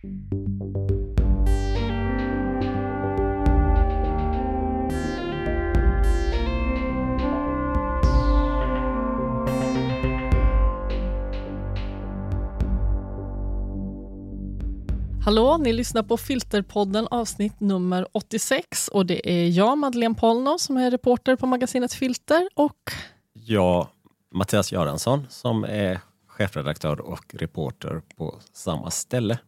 Hallå, ni lyssnar på Filterpodden avsnitt nummer 86 och det är jag, Madeleine Polno, som är reporter på magasinet Filter och jag, Mattias Göransson, som är chefredaktör och reporter på samma ställe.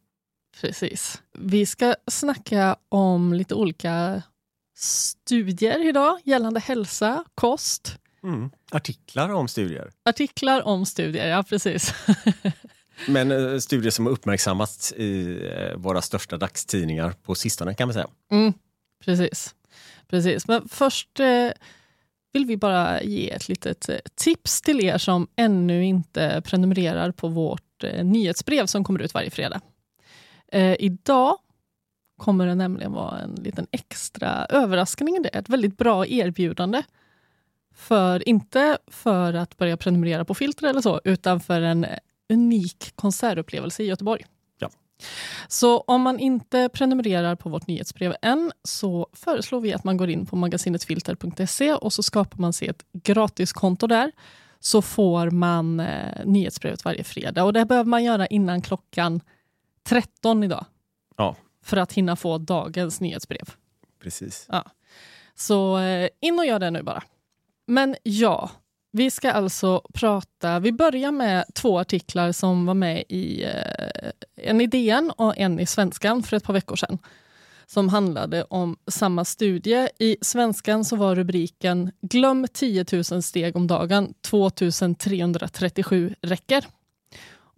Precis. Vi ska snacka om lite olika studier idag gällande hälsa, kost. Mm. Artiklar om studier. Artiklar om studier, ja precis. Men eh, studier som har uppmärksammats i eh, våra största dagstidningar på sistone kan man säga. Mm, precis. precis. Men först eh, vill vi bara ge ett litet tips till er som ännu inte prenumererar på vårt nyhetsbrev som kommer ut varje fredag. Eh, idag kommer det nämligen vara en liten extra överraskning. Det är ett väldigt bra erbjudande. För, inte för att börja prenumerera på filter eller så, utan för en unik konsertupplevelse i Göteborg. Ja. Så om man inte prenumererar på vårt nyhetsbrev än så föreslår vi att man går in på magasinetfilter.se och så skapar man sig ett gratiskonto där så får man eh, nyhetsbrevet varje fredag. Och Det behöver man göra innan klockan 13 idag. Ja. För att hinna få dagens nyhetsbrev. Precis. Ja. Så eh, in och gör det nu bara. Men ja, vi ska alltså prata... Vi börjar med två artiklar som var med i eh, en i DN och en i Svenskan för ett par veckor sedan som handlade om samma studie. I Svenskan så var rubriken Glöm 10 000 steg om dagen, 2 337 räcker.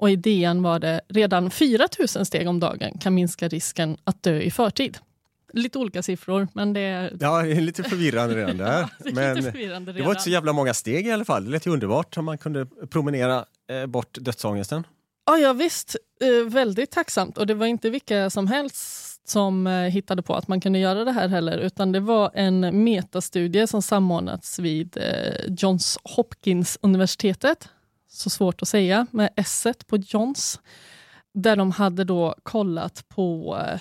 Och i DN var det redan 4 000 steg om dagen kan minska risken att dö i förtid lite olika siffror, men det är... Ja, det är lite förvirrande redan där. ja, det, men förvirrande det var inte så jävla många steg i alla fall. Det lät ju underbart om man kunde promenera eh, bort dödsångesten. Ja, ja visst. Eh, väldigt tacksamt. Och det var inte vilka som helst som eh, hittade på att man kunde göra det här heller, utan det var en metastudie som samordnats vid Johns Hopkins universitetet. Så svårt att säga med s på Johns. Där de hade då kollat på eh,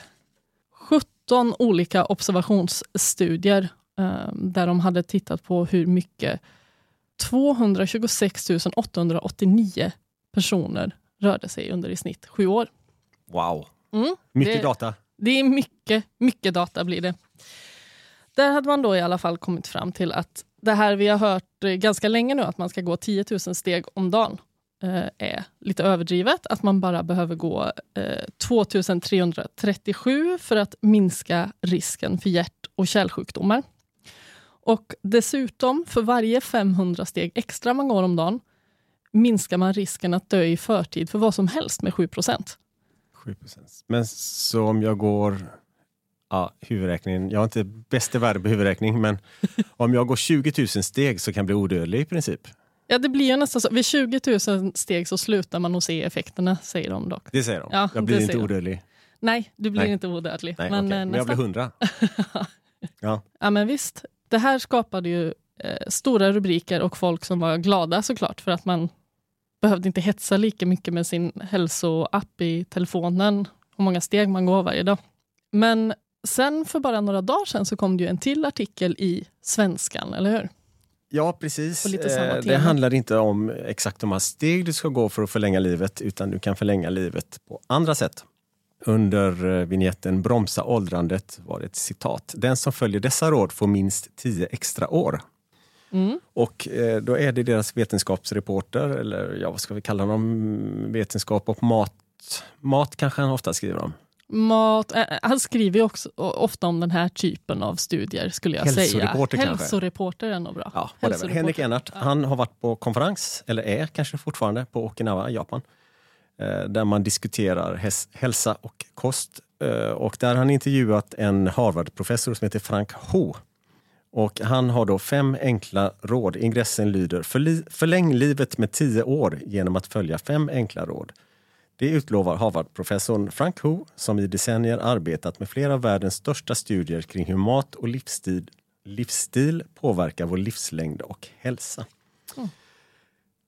17 olika observationsstudier eh, där de hade tittat på hur mycket 226 889 personer rörde sig under i snitt sju år. Wow! Mm, mycket det, data. Det är mycket, mycket data blir det. Där hade man då i alla fall kommit fram till att det här vi har hört eh, ganska länge nu, att man ska gå 10 000 steg om dagen eh, är lite överdrivet. Att man bara behöver gå eh, 2337 för att minska risken för hjärt och kärlsjukdomar. Och dessutom, för varje 500 steg extra man går om dagen minskar man risken att dö i förtid för vad som helst med 7% 7% Men så om jag går Ja, huvudräkningen. Jag är inte bäst i världen på huvudräkning, men om jag går 20 000 steg så kan jag bli odödlig i princip. Ja, det blir ju nästan så. Vid 20 000 steg så slutar man att se effekterna, säger de dock. Det säger de? Ja, jag blir inte odödlig? Nej, du blir Nej. inte odödlig. Nej, men, okay. men jag blir 100? ja. ja, men visst. Det här skapade ju eh, stora rubriker och folk som var glada såklart för att man behövde inte hetsa lika mycket med sin hälsoapp i telefonen, hur många steg man går varje dag. Men sen för bara några dagar sedan så kom det ju en till artikel i Svenskan, eller hur? Ja, precis. Eh, det handlar inte om exakt hur många steg du ska gå för att förlänga livet, utan du kan förlänga livet på andra sätt. Under eh, vignetten Bromsa åldrandet var det ett citat. Den som följer dessa råd får minst tio extra år. Mm. Och eh, då är det deras vetenskapsreporter, eller ja, vad ska vi kalla dem, vetenskap och mat. Mat kanske han ofta skriver om. Mat, han skriver ju också ofta om den här typen av studier skulle jag Hälsoreporter säga. Hälsoreporter är nog bra. Ja, Henrik Enart, ja. han har varit på konferens, eller är kanske fortfarande på Okinawa, Japan. Eh, där man diskuterar hälsa och kost. Eh, och där har han intervjuat en Harvard-professor som heter Frank Ho. Och han har då fem enkla råd. Ingressen lyder Förläng livet med tio år genom att följa fem enkla råd. Det utlovar Harvard-professorn Frank Ho som i decennier arbetat med flera av världens största studier kring hur mat och livsstil, livsstil påverkar vår livslängd och hälsa. Mm.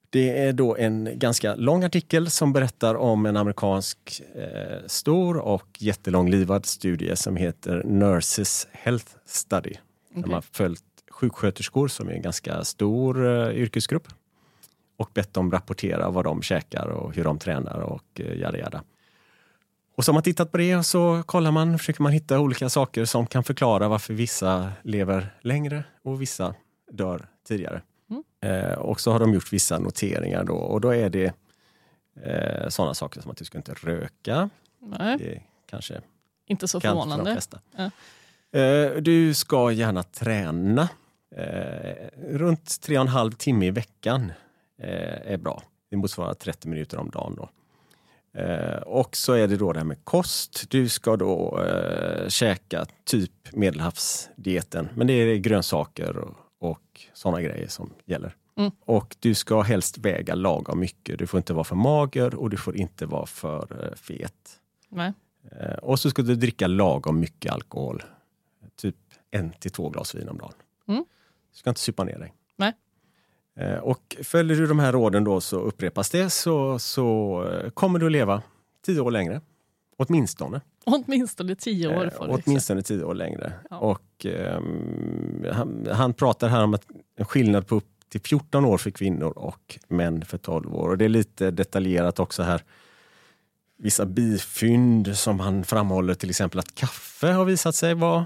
Det är då en ganska lång artikel som berättar om en amerikansk eh, stor och jättelånglivad studie som heter Nurses Health Study. Okay. De har följt sjuksköterskor som är en ganska stor eh, yrkesgrupp och bett dem rapportera vad de käkar och hur de tränar och eh, jada jada. Och så har man tittat på det och så kollar man, försöker man hitta olika saker som kan förklara varför vissa lever längre och vissa dör tidigare. Mm. Eh, och så har de gjort vissa noteringar då och då är det eh, sådana saker som att du ska inte röka. Nej. Det kanske inte så förvånande. Ja. Eh, du ska gärna träna. Eh, runt tre och en halv timme i veckan är bra. Det motsvarar 30 minuter om dagen. Då. Eh, och så är det då det här med kost. Du ska då eh, käka typ medelhavsdieten, men det är grönsaker och, och sådana grejer som gäller. Mm. Och du ska helst väga lagom mycket. Du får inte vara för mager och du får inte vara för eh, fet. Nej. Eh, och så ska du dricka lagom mycket alkohol. Typ en till två glas vin om dagen. Mm. Du ska inte supa ner dig. Eh, och följer du de här råden då så upprepas det så, så eh, kommer du att leva tio år längre. Åtminstone. Åtminstone tio år. Får eh, åtminstone tio år längre. Ja. Och, um, han, han, pratar här om att en skillnad på upp till 14 år för kvinnor och män för 12 år. Och det är lite detaljerat också här. Vissa bifynd som han framhåller, till exempel att kaffe har visat sig vara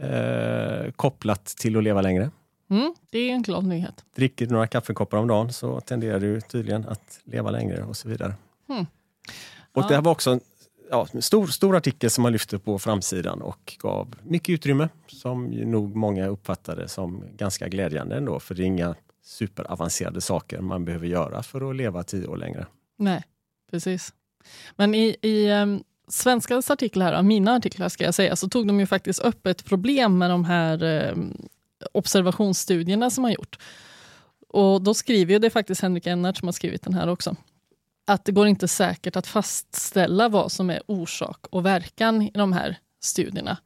eh, kopplat till att leva längre. Mm, det är en glad nyhet. Dricker du några kaffekoppar om dagen så tenderar du tydligen att leva längre och så vidare. Mm. Och ja. Det här var också en ja, stor, stor artikel som man lyfte på framsidan och gav mycket utrymme som nog många uppfattade som ganska glädjande ändå. För det är inga superavancerade saker man behöver göra för att leva tio år längre. Nej, precis. Men i, i um, Svenskas artiklar, mina artiklar ska jag säga, så tog de ju faktiskt upp ett problem med de här um, observationsstudierna som har gjort. Och då skriver ju, det är faktiskt Henrik Ennert som har skrivit den här också, att det går inte säkert att fastställa vad som är orsak och verkan i de här studierna.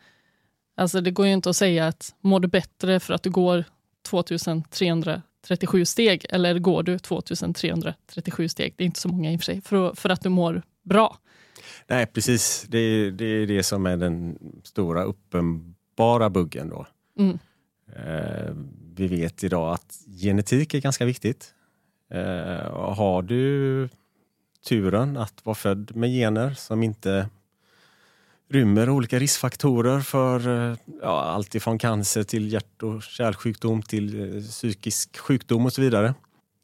Alltså det går ju inte att säga att mår du bättre för att du går 2337 steg eller går du 2337 steg, det är inte så många i och för sig, för, för att du mår bra. Nej precis, det är, det är det som är den stora uppenbara buggen då. Mm. Eh, vi vet idag att genetik är ganska viktigt. Eh, har du turen att vara född med gener som inte rymmer olika riskfaktorer för eh, ja, allt ifrån cancer till hjärt och kärlsjukdom till psykisk sjukdom och så vidare.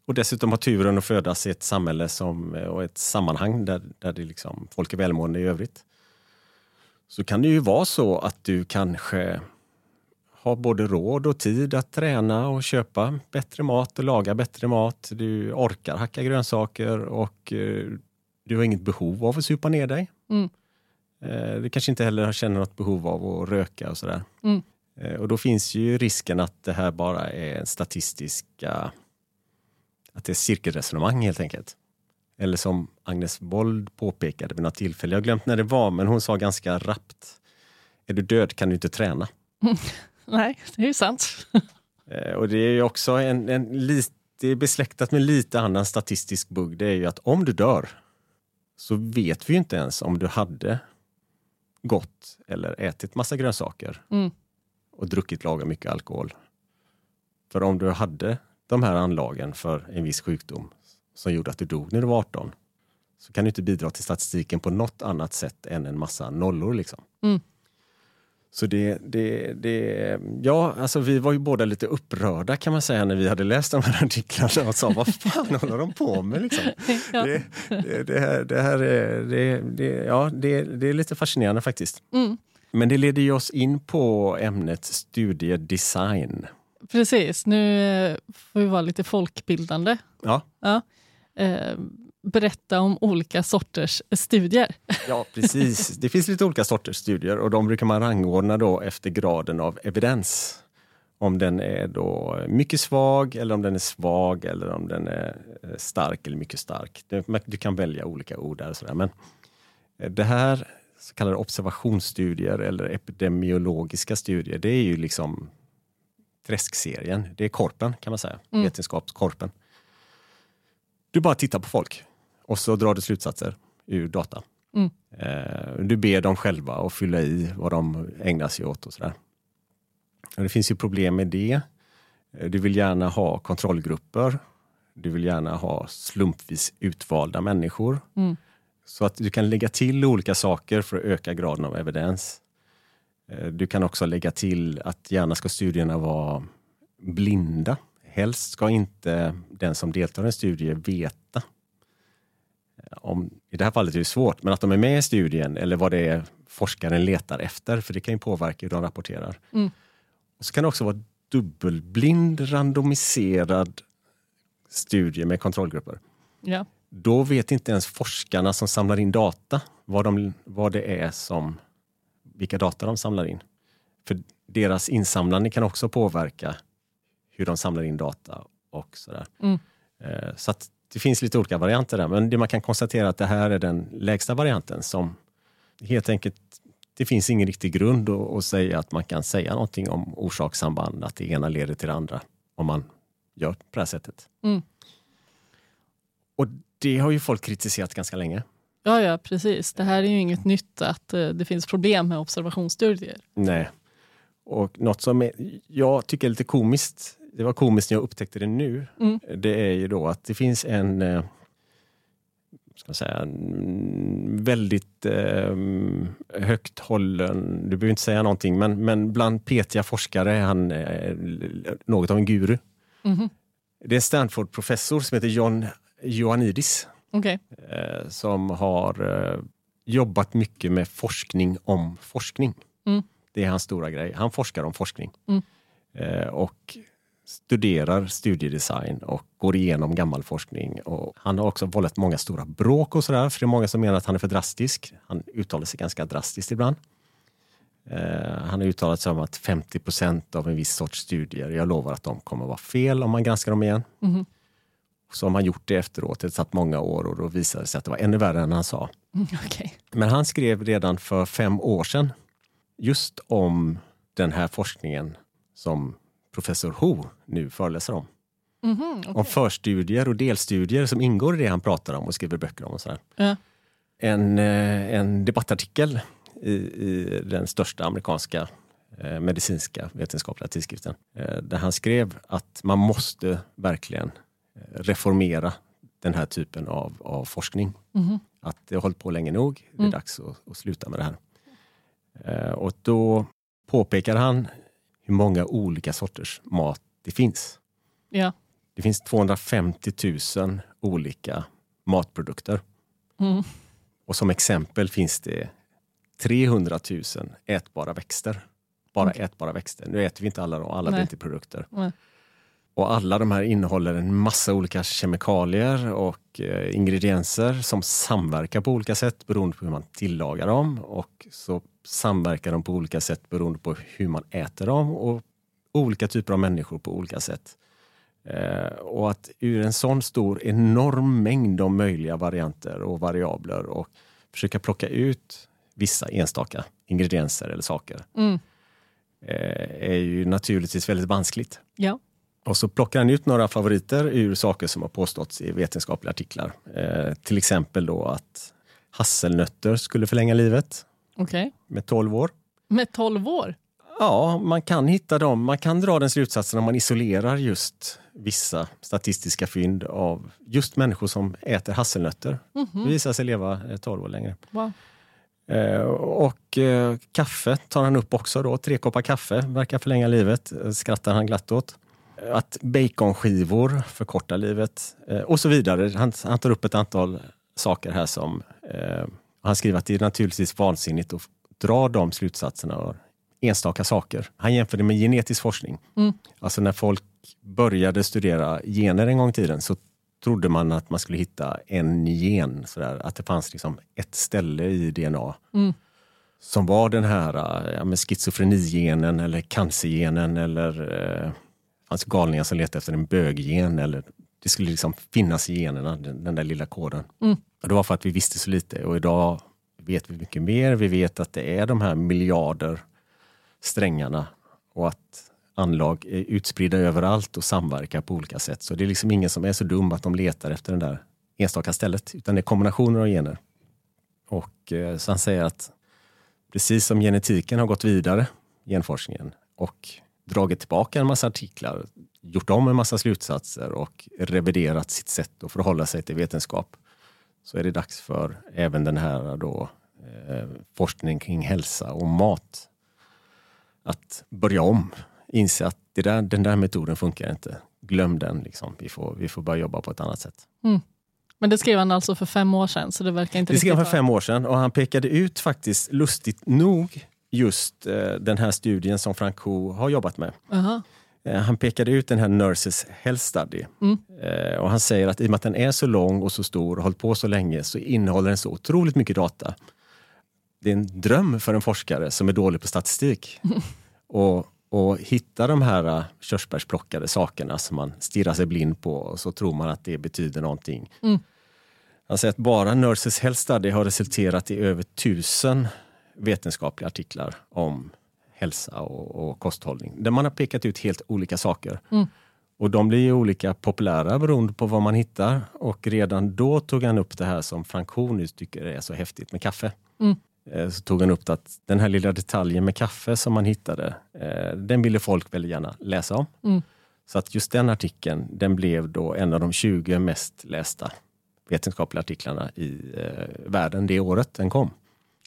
Och dessutom har turen att födas i ett samhälle som, och ett sammanhang där, där det liksom, folk är välmående i övrigt. Så kan det ju vara så att du kanske har både råd och tid att träna och köpa bättre mat och laga bättre mat. Du orkar hacka grönsaker och eh, du har inget behov av att supa ner dig. Mm. Eh, du kanske inte heller känner något behov av att röka och sådär. Mm. Eh, och då finns ju risken att det här bara är statistiska... Att det är cirkelresonemang helt enkelt. Eller som Agnes Wold påpekade vid något tillfälle, jag har glömt när det var, men hon sa ganska rappt. Är du död kan du inte träna. Nej, det är ju sant. Eh, och det är också en, en lite besläktat med lite annan statistisk bugg. Det är ju att om du dör så vet vi inte ens om du hade gått eller ätit massa grönsaker mm. och druckit lagom mycket alkohol. För om du hade de här anlagen för en viss sjukdom som gjorde att du dog när du var 18 så kan du inte bidra till statistiken på något annat sätt än en massa nollor. Liksom. Mm. Så det, det, det, ja, alltså vi var ju båda lite upprörda kan man säga när vi hade läst de här artiklarna och sa vad fan håller de på med? Liksom. Ja. Det, det, det, här, det, här är, det, det, ja, det, det är lite fascinerande faktiskt. Mm. Men det leder ju oss in på ämnet studiedesign. Precis, nu eh, får vi vara lite folkbildande. Ja. ja. Berätta om olika sorters studier. Ja, precis. Det finns lite olika sorters studier och de brukar man rangordna då efter graden av evidens. Om den är då mycket svag eller om den är svag eller om den är eh, stark eller mycket stark. Du kan välja olika ord där. Och sådär. Men eh, det här så kallade observationsstudier eller epidemiologiska studier, det är ju liksom träskserien. Det är korpen kan man säga, mm. vetenskapskorpen. Du bara tittar på folk och så drar du slutsatser ur data. Mm. Eh, du ber dem själva att fylla i vad de ägnar sig åt och sådär. Och det finns ju problem med det. Eh, du vill gärna ha kontrollgrupper. Du vill gärna ha slumpvis utvalda människor. Mm. Så att du kan lägga till olika saker för att öka graden av evidens. Eh, Du kan också lägga till att gärna ska studierna vara blinda. Helst ska inte den som deltar i en studie veta. Om, I det här fallet är det svårt, men att de är med i studien eller vad det är forskaren letar efter, för det kan ju påverka hur de rapporterar. Mm. Och så kan det också vara dubbelblind, randomiserad studie med kontrollgrupper Ja. då vet inte ens forskarna som samlar in data vad, de, vad det är som, vilka data de samlar in. För deras insamlande kan också påverka hur de samlar in data och sådär. Mm. Eh, Så att det finns lite olika varianter där, men det man kan konstatera att det här är den lägsta varianten som helt enkelt, det finns ingen riktig grund att, att säga att man kan säga någonting om orsakssamband, att det ena leder till det andra om man gör på det här sättet. Mm. Och det har ju folk kritiserat ganska länge. Ja, ja, precis. Det här är ju inget nytt att eh, det finns problem med observationsstudier. Nej. Och något som är, jag tycker är lite komiskt, det var komiskt när jag upptäckte det nu, Mm. det är ju då att det finns en, eh, ska säga, väldigt eh, högt hållen, du behöver inte säga någonting, men, men bland petiga forskare är han eh, något av en guru. Mhm. Det är en Stanford-professor som heter John Ioannidis Okej. eh, som har eh, jobbat mycket med forskning om forskning. Mm. Det är hans stora grej. Han forskar om forskning. Mm. Eh, och studerar studiedesign och går igenom gammal forskning. Och han har också vållat många stora bråk och sådär, för det är många som menar att han är för drastisk. Han uttalar sig ganska drastiskt ibland. Eh, han har uttalat sig om att 50 procent av en viss sorts studier, jag lovar att de kommer vara fel om man granskar dem igen. Mhm. Så har man gjort det efteråt, det satt många år och då visade det sig att det var ännu värre än han sa. Mm, okej. Men han skrev redan för fem år sedan just om den här forskningen som professor Ho nu föreläser om. Mhm, okej. Om förstudier och delstudier som ingår i det han pratar om och skriver böcker om. och sådär. Ja. En, eh, en debattartikel i, i den största amerikanska eh, medicinska vetenskapliga tidskriften eh, där han skrev att man måste verkligen reformera den här typen av, av forskning. Mhm. Att det har hållit på länge nog, det är Mm. dags att, att sluta med det här. Och då påpekar han hur många olika sorters mat det finns. Ja. Det finns 250 000 olika matprodukter. Mm. Och som exempel finns det 300 000 ätbara växter. Bara Okej. ätbara växter. Nu äter vi inte alla, då, alla Nej. produkter. Nej. Och alla de här innehåller en massa olika kemikalier och eh, ingredienser som samverkar på olika sätt beroende på hur man tillagar dem. Och så samverkar de på olika sätt beroende på hur man äter dem och olika typer av människor på olika sätt. Eh, och att ur en sån stor enorm mängd av möjliga varianter och variabler och försöka plocka ut vissa enstaka ingredienser eller saker Mm. eh, är ju naturligtvis väldigt vanskligt. Ja. Och så plockar han ut några favoriter ur saker som har påståtts i vetenskapliga artiklar. Eh, till exempel då att hasselnötter skulle förlänga livet Okej. med 12 år. Med 12 år? Ja, man kan hitta dem. Man kan dra den slutsatsen om man isolerar just vissa statistiska fynd av just människor som äter hasselnötter. Det Mhm. visar sig leva eh, 12 år längre. Wow. Eh, och eh, kaffe tar han upp också då. Tre koppar kaffe verkar förlänga livet, eh, skrattar han glatt åt. Att baconskivor förkortar livet eh, och så vidare. Han, han tar upp ett antal saker här som eh, han skriver att det är naturligtvis vansinnigt att dra de slutsatserna av enstaka saker. Han jämför det med genetisk forskning. Mm. Alltså när folk började studera gener en gång i tiden så trodde man att man skulle hitta en gen, sådär, att det fanns liksom ett ställe i DNA Mm. som var den här ja, med schizofrenigenen eller cancergenen eller eh, fanns galningar som letade efter en böggen eller det skulle liksom finnas i generna, den, den där lilla koden. Mm. Och det var för att vi visste så lite och idag vet vi mycket mer. Vi vet att det är de här miljarder strängarna och att anlag är utspridda överallt och samverkar på olika sätt. Så det är liksom ingen som är så dum att de letar efter det där enstaka stället, utan det är kombinationer av gener. Och eh, så han säger att precis som genetiken har gått vidare, genforskningen, och dragit tillbaka en massa artiklar, gjort om en massa slutsatser och reviderat sitt sätt att förhålla sig till vetenskap, så är det dags för även den här då, eh, forskningen kring hälsa och mat att börja om. Inse att det där, den där metoden funkar inte. Glöm den. Liksom. Vi, får, vi får börja jobba på ett annat sätt. Mm. Men det skrev han alltså för fem år sedan? Så det verkar inte det skrev han för fem år sedan och han pekade ut faktiskt, lustigt nog, just eh, den här studien som Franco har jobbat med. Uh -huh. Han pekade ut den här Nurses Health Study. Mm. Eh, och han säger att i och med att den är så lång och så stor och hållit på så länge så innehåller den så otroligt mycket data. Det är en dröm för en forskare som är dålig på statistik. och, och hitta de här uh, körsbärsplockade sakerna som man stirrar sig blind på och så tror man att det betyder någonting. Mm. Han säger att bara Nurses Health Study har resulterat i över tusen vetenskapliga artiklar om hälsa och, och kosthållning där man har pekat ut helt olika saker. Mm. Och de blir ju olika populära beroende på vad man hittar. Och redan då tog han upp det här som Frank tycker är så häftigt med kaffe. Mm. Eh, så tog han upp att den här lilla detaljen med kaffe som man hittade, eh, den ville folk väldigt gärna läsa om. Mm. Så att just den artikeln, den blev då en av de 20 mest lästa vetenskapliga artiklarna i eh, världen det året den kom.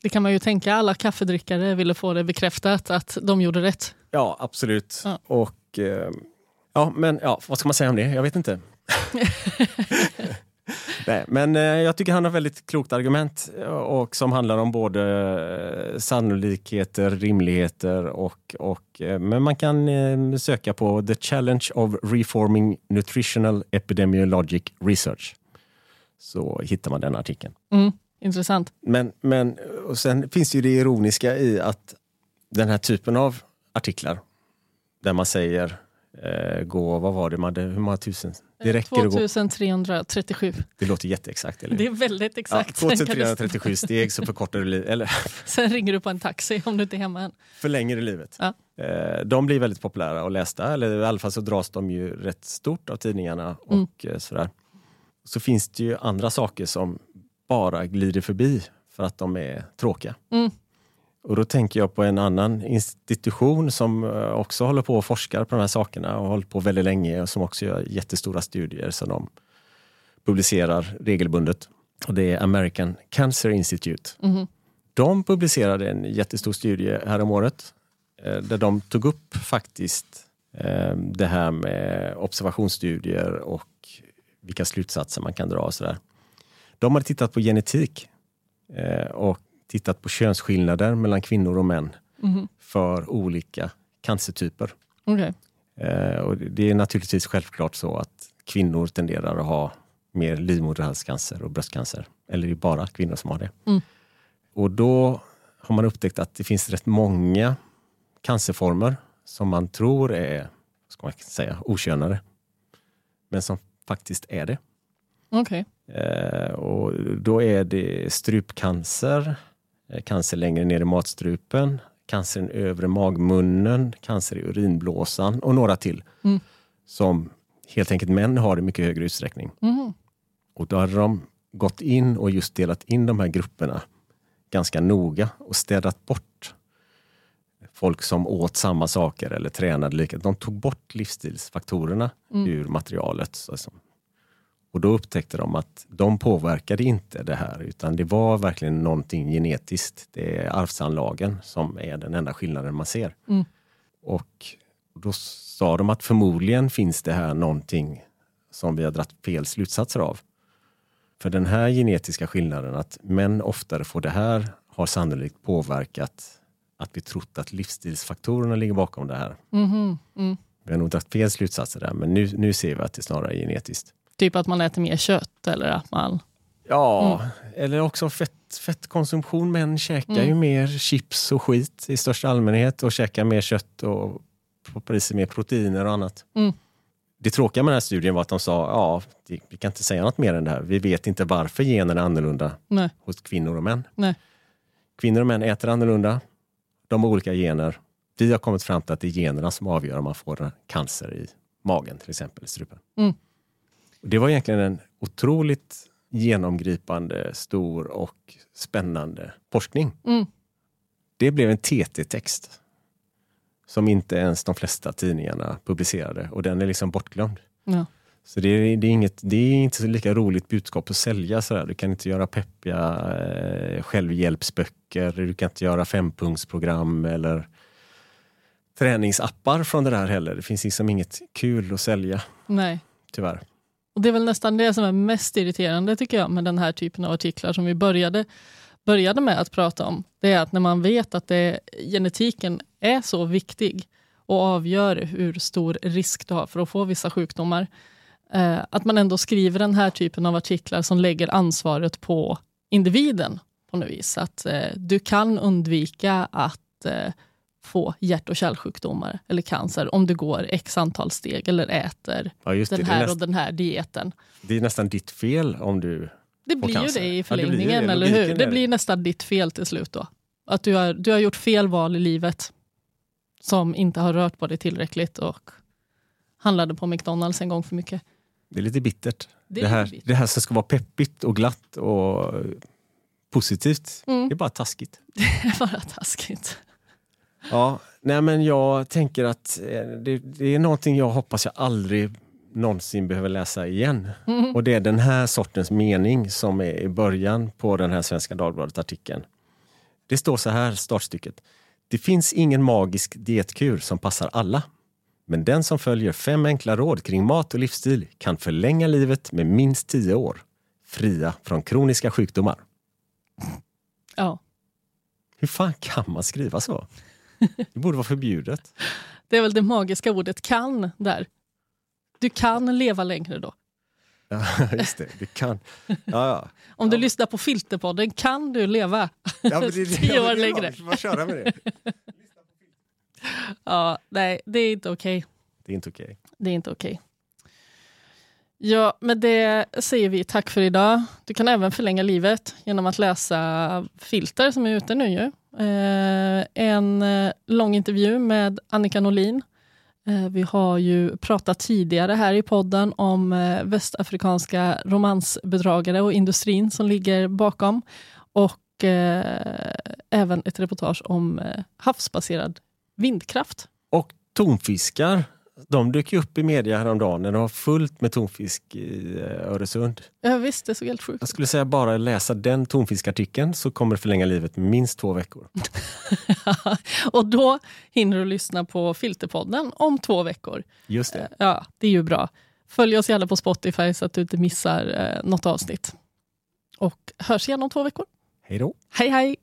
Det kan man ju tänka, alla kaffedrickare ville få det bekräftat att de gjorde rätt. Ja, absolut. Ja. Och eh, ja, men ja, vad ska man säga om det? Jag vet inte. Nej, men eh, jag tycker han har väldigt klokt argument eh, och som handlar om både eh, sannolikheter, rimligheter och, och men man kan söka på The Challenge of Reforming Nutritional Epidemiologic Research. Så hittar man den artikeln. Mm, intressant. Men, men och sen finns det ju det ironiska i att den här typen av artiklar där man säger eh, gå, vad var det, man hade, hur många tusen? Det räcker 2337. Det låter jätteexakt. Eller? Det är väldigt exakt. Ja, 2337 steg så förkortar du livet. Sen ringer du på en taxi om du inte är hemma än. Förlänger du livet. Ja. Eh, de blir väldigt populära och lästa, eller i alla fall så dras de ju rätt stort av tidningarna. och mm. Eh, sådär. Så finns det ju andra saker som bara glider förbi för att de är tråkiga. Mm. Och då tänker jag på en annan institution som eh, också håller på och forskar på de här sakerna och har hållit på väldigt länge och som också gör jättestora studier som de publicerar regelbundet. Och det är American Cancer Institute. Mm. De publicerade en jättestor studie här om året eh, där de tog upp faktiskt eh, det här med observationsstudier och vilka slutsatser man kan dra och sådär. De hade tittat på genetik och tittat på könsskillnader mellan kvinnor och män mm. för olika cancertyper. Okay. Eh, och det är naturligtvis självklart så att kvinnor tenderar att ha mer livmoderhalscancer och bröstcancer. Eller det är bara kvinnor som har det. Mm. Och då har man upptäckt att det finns rätt många cancerformer som man tror är ska man säga, okönade. Men som faktiskt är det. Okay. Eh, och då är det strupcancer, Eh, cancer längre ner i matstrupen, cancer i den övre magmunnen, cancer i urinblåsan och några till. Mm. Som helt enkelt män har i mycket högre utsträckning. Mm. Och då hade de gått in och just delat in de här grupperna ganska noga och städat bort folk som åt samma saker eller tränade lika. De tog bort livsstilsfaktorerna mm. ur materialet. Så och då upptäckte de att de påverkade inte det här utan det var verkligen någonting genetiskt. Det är arvsanlagen som är den enda skillnaden man ser. Mm. Och då sa de att förmodligen finns det här någonting som vi har dragit fel slutsatser av. För den här genetiska skillnaden att män oftare får det här har sannolikt påverkat att vi trott att livsstilsfaktorerna ligger bakom det här. Mm. Mm. Vi har nog dragit fel slutsatser där men nu, nu ser vi att det snarare är genetiskt. Typ att man äter mer kött eller att man... Ja, mm. eller också fett, fettkonsumtion. Män käkar mm. ju mer chips och skit i största allmänhet och käkar mer kött och poppar i sig mer proteiner och annat. Mm. Det tråkiga med den här studien var att de sa ja, vi kan inte säga något mer än det här. Vi vet inte varför generna är annorlunda Nej. hos kvinnor och män. Nej. Kvinnor och män äter annorlunda. De har olika gener. vi har kommit fram till att det är generna som avgör om man får cancer i magen till exempel, i strupen. Mm. Det var egentligen en otroligt genomgripande, stor och spännande forskning. Mm. Det blev en TT-text som inte ens de flesta tidningarna publicerade och den är liksom bortglömd. Ja. Så det är, det är, inget, det är inte så lika roligt budskap att sälja. Sådär. Du kan inte göra peppiga eh, självhjälpsböcker, du kan inte göra fempunktsprogram eller träningsappar från det där heller. Det finns liksom inget kul att sälja, Nej. tyvärr. Och Det är väl nästan det som är mest irriterande tycker jag med den här typen av artiklar som vi började, började med att prata om. Det är att när man vet att det, genetiken är så viktig och avgör hur stor risk du har för att få vissa sjukdomar. Eh, att man ändå skriver den här typen av artiklar som lägger ansvaret på individen på något vis. Att eh, du kan undvika att eh, få hjärt och kärlsjukdomar eller cancer om du går x antal steg eller äter Ja, det. den Det, är här näst, och den här dieten. det är nästan ditt fel om du... Det blir ju cancer. det Ja, i det förlängningen, blir det. eller hur? Det blir nästan ditt fel till slut då. Att du har, du har gjort fel val i livet som inte har rört på dig tillräckligt och handlade på McDonalds en gång för mycket. Det är lite bittert. Det Det, är här, bittert. det här som ska vara peppigt och glatt och positivt, Mm. det är bara taskigt. Det är bara taskigt. Ja, nej men jag tänker att eh, det, det är någonting jag hoppas jag aldrig någonsin behöver läsa igen. Mm. Och det är den här sortens mening som är i början på den här Svenska Dagbladet-artikeln. Det står så här, startstycket. Det finns ingen magisk dietkur som passar alla. Men den som följer fem enkla råd kring mat och livsstil kan förlänga livet med minst tio år. Fria från kroniska sjukdomar. Ja, Hur fan kan man skriva så? Det borde vara förbjudet. det är väl det magiska ordet kan där. Du kan leva längre då. Ja, just det. Det kan. Ja, ja. Om du Ja. lyssnar på Filterpodden kan du leva Ja, men det, tio år men längre. Vi köra med det. Ja, nej, det är inte okej. Det är inte okej. Det är inte okej. Ja, med det säger vi tack för idag. Du kan även förlänga livet genom att läsa Filter som är ute nu. Ju. Eh, en eh, lång intervju med Annika Norlin. Eh, vi har ju pratat tidigare här i podden om eh, västafrikanska romansbedragare och industrin som ligger bakom. Och eh, även ett reportage om eh, havsbaserad vindkraft. Och tonfiskar, de dök ju upp i media häromdagen när det var fullt med tonfisk i eh, Öresund. Ja, visst, det såg helt sjukt Jag skulle säga bara läsa den tonfiskartikeln så kommer det förlänga livet med minst två veckor. och då hinner du lyssna på Filterpodden om två veckor. Just det. Ja, det är ju bra. Följ oss gärna på Spotify så att du inte missar eh, något avsnitt. Och hörs igen om två veckor. Hej då. Hej hej!